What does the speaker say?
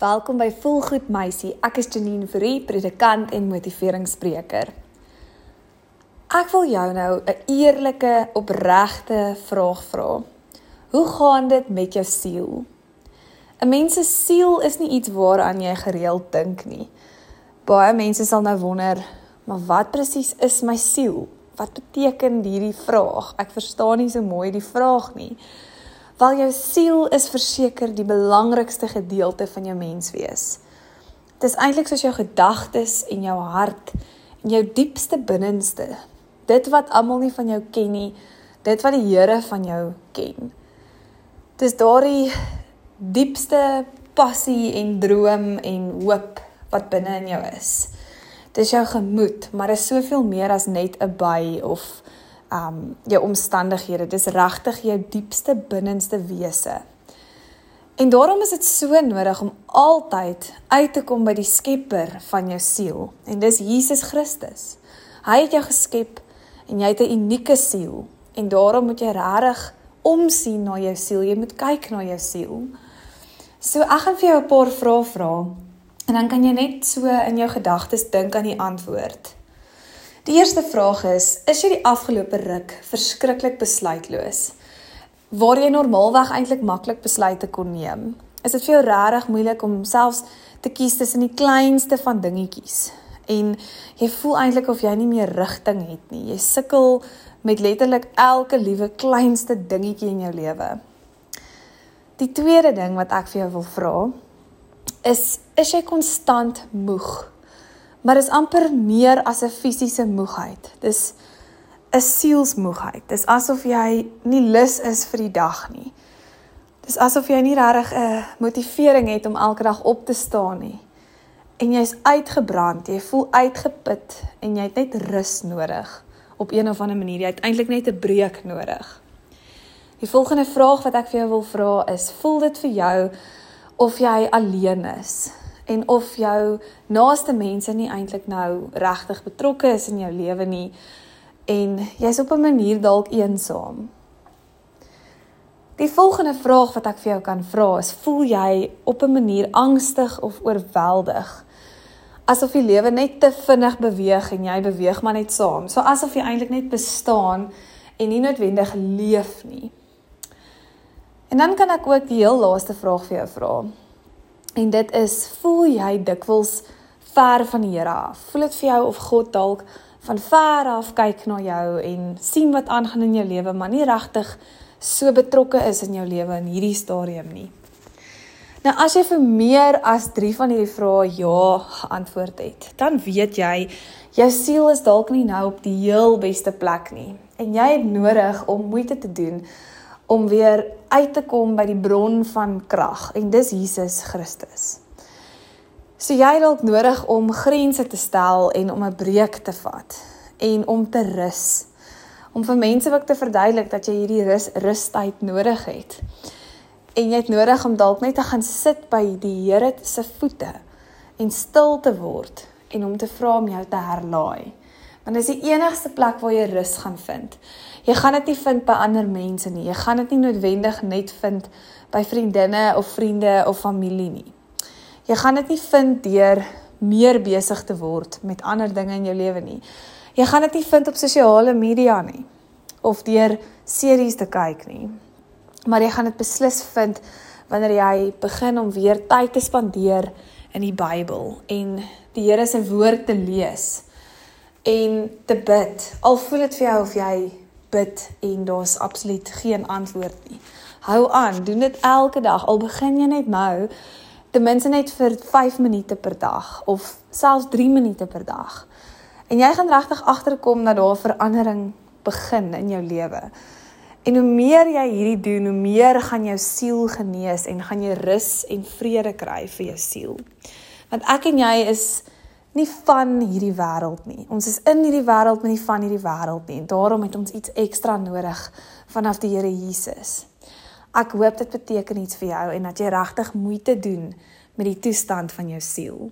Welkom by Volgoed Meisie. Ek is Janine Fourie, predikant en motiveringsspreker. Ek wil jou nou 'n eerlike, opregte vraag vra. Hoe gaan dit met jou siel? 'n Mens se siel is nie iets waaraan jy gereeld dink nie. Baie mense sal nou wonder, maar wat presies is my siel? Wat beteken hierdie vraag? Ek verstaan nie so mooi die vraag nie. Wel jou siel is verseker die belangrikste gedeelte van jou menswees. Dit is eintlik soos jou gedagtes en jou hart en jou diepste binneste. Dit wat almal nie van jou ken nie, dit wat die Here van jou ken. Dis daardie diepste passie en droom en hoop wat binne in jou is. Dis jou gemoed, maar is soveel meer as net 'n by of um jou omstandighede. Dis regtig jou diepste binneste wese. En daarom is dit so nodig om altyd uit te kom by die Skepper van jou siel en dis Jesus Christus. Hy het jou geskep en jy het 'n unieke siel en daarom moet jy regtig omsien na jou siel. Jy moet kyk na jou siel. So ek gaan vir jou 'n paar vrae vra en dan kan jy net so in jou gedagtes dink aan die antwoord. Die eerste vraag is: Is jy die afgelope ruk verskriklik besluitloos? Waar jy normaalweg eintlik maklik besluite kon neem. Is dit vir jou regtig moeilik om selfs te kies tussen die kleinste van dingetjies? En jy voel eintlik of jy nie meer rigting het nie. Jy sukkel met letterlik elke liewe kleinste dingetjie in jou lewe. Die tweede ding wat ek vir jou wil vra is: Is jy konstant moeg? Maar dis amper meer as 'n fisiese moegheid. Dis 'n sielsmoegheid. Dis asof jy nie lus is vir die dag nie. Dis asof jy nie regtig 'n motivering het om elke dag op te staan nie. En jy's uitgebrand, jy voel uitgeput en jy het net rus nodig op een of ander manier. Jy het eintlik net 'n breek nodig. Die volgende vraag wat ek vir jou wil vra is: voel dit vir jou of jy alleen is? En of jou naaste mense nie eintlik nou regtig betrokke is in jou lewe nie en jy's op 'n manier dalk eensaam. Die volgende vraag wat ek vir jou kan vra is: voel jy op 'n manier angstig of oorweldig? Asof die lewe net te vinnig beweeg en jy beweeg maar net saam. So asof jy eintlik net bestaan en nie noodwendig leef nie. En dan kan ek ook die heel laaste vraag vir jou vra. En dit is voel jy dikwels ver van die Here af? Voel dit vir jou of God dalk van ver af kyk na jou en sien wat aangaan in jou lewe, maar nie regtig so betrokke is in jou lewe in hierdie stadium nie? Nou as jy vir meer as 3 van hierdie vrae ja geantwoord het, dan weet jy jou siel is dalk nie nou op die heel beste plek nie en jy het nodig om moeite te doen om weer uit te kom by die bron van krag en dis Jesus Christus. So jy dalk nodig om grense te stel en om 'n breek te vat en om te rus. Om vir mense ook te verduidelik dat jy hierdie rus rustyd nodig het. En jy het nodig om dalk net te gaan sit by die Here se voete en stil te word en om te vra om jou te herlaai. Want dis die enigste plek waar jy rus gaan vind. Jy gaan dit nie vind by ander mense nie. Jy gaan dit nie noodwendig net vind by vriendinne of vriende of familie nie. Jy gaan dit nie vind deur meer besig te word met ander dinge in jou lewe nie. Jy gaan dit nie vind op sosiale media nie of deur series te kyk nie. Maar jy gaan dit beslis vind wanneer jy begin om weer tyd te spandeer in die Bybel en die Here se woord te lees en te bid. Al voel dit vir jou of jy bid en daar's absoluut geen antwoord nie. Hou aan, doen dit elke dag. Al begin jy net nou, ten minste net vir 5 minute per dag of selfs 3 minute per dag. En jy gaan regtig agterkom dat daar verandering begin in jou lewe. En hoe meer jy hierdie doen, hoe meer gaan jou siel genees en gaan jy rus en vrede kry vir jou siel. Want ek en jy is nie van hierdie wêreld nie. Ons is in hierdie wêreld, maar nie van hierdie wêreld nie. Daarom het ons iets ekstra nodig vanaf die Here Jesus. Ek hoop dit beteken iets vir jou en dat jy regtig moeite doen met die toestand van jou siel.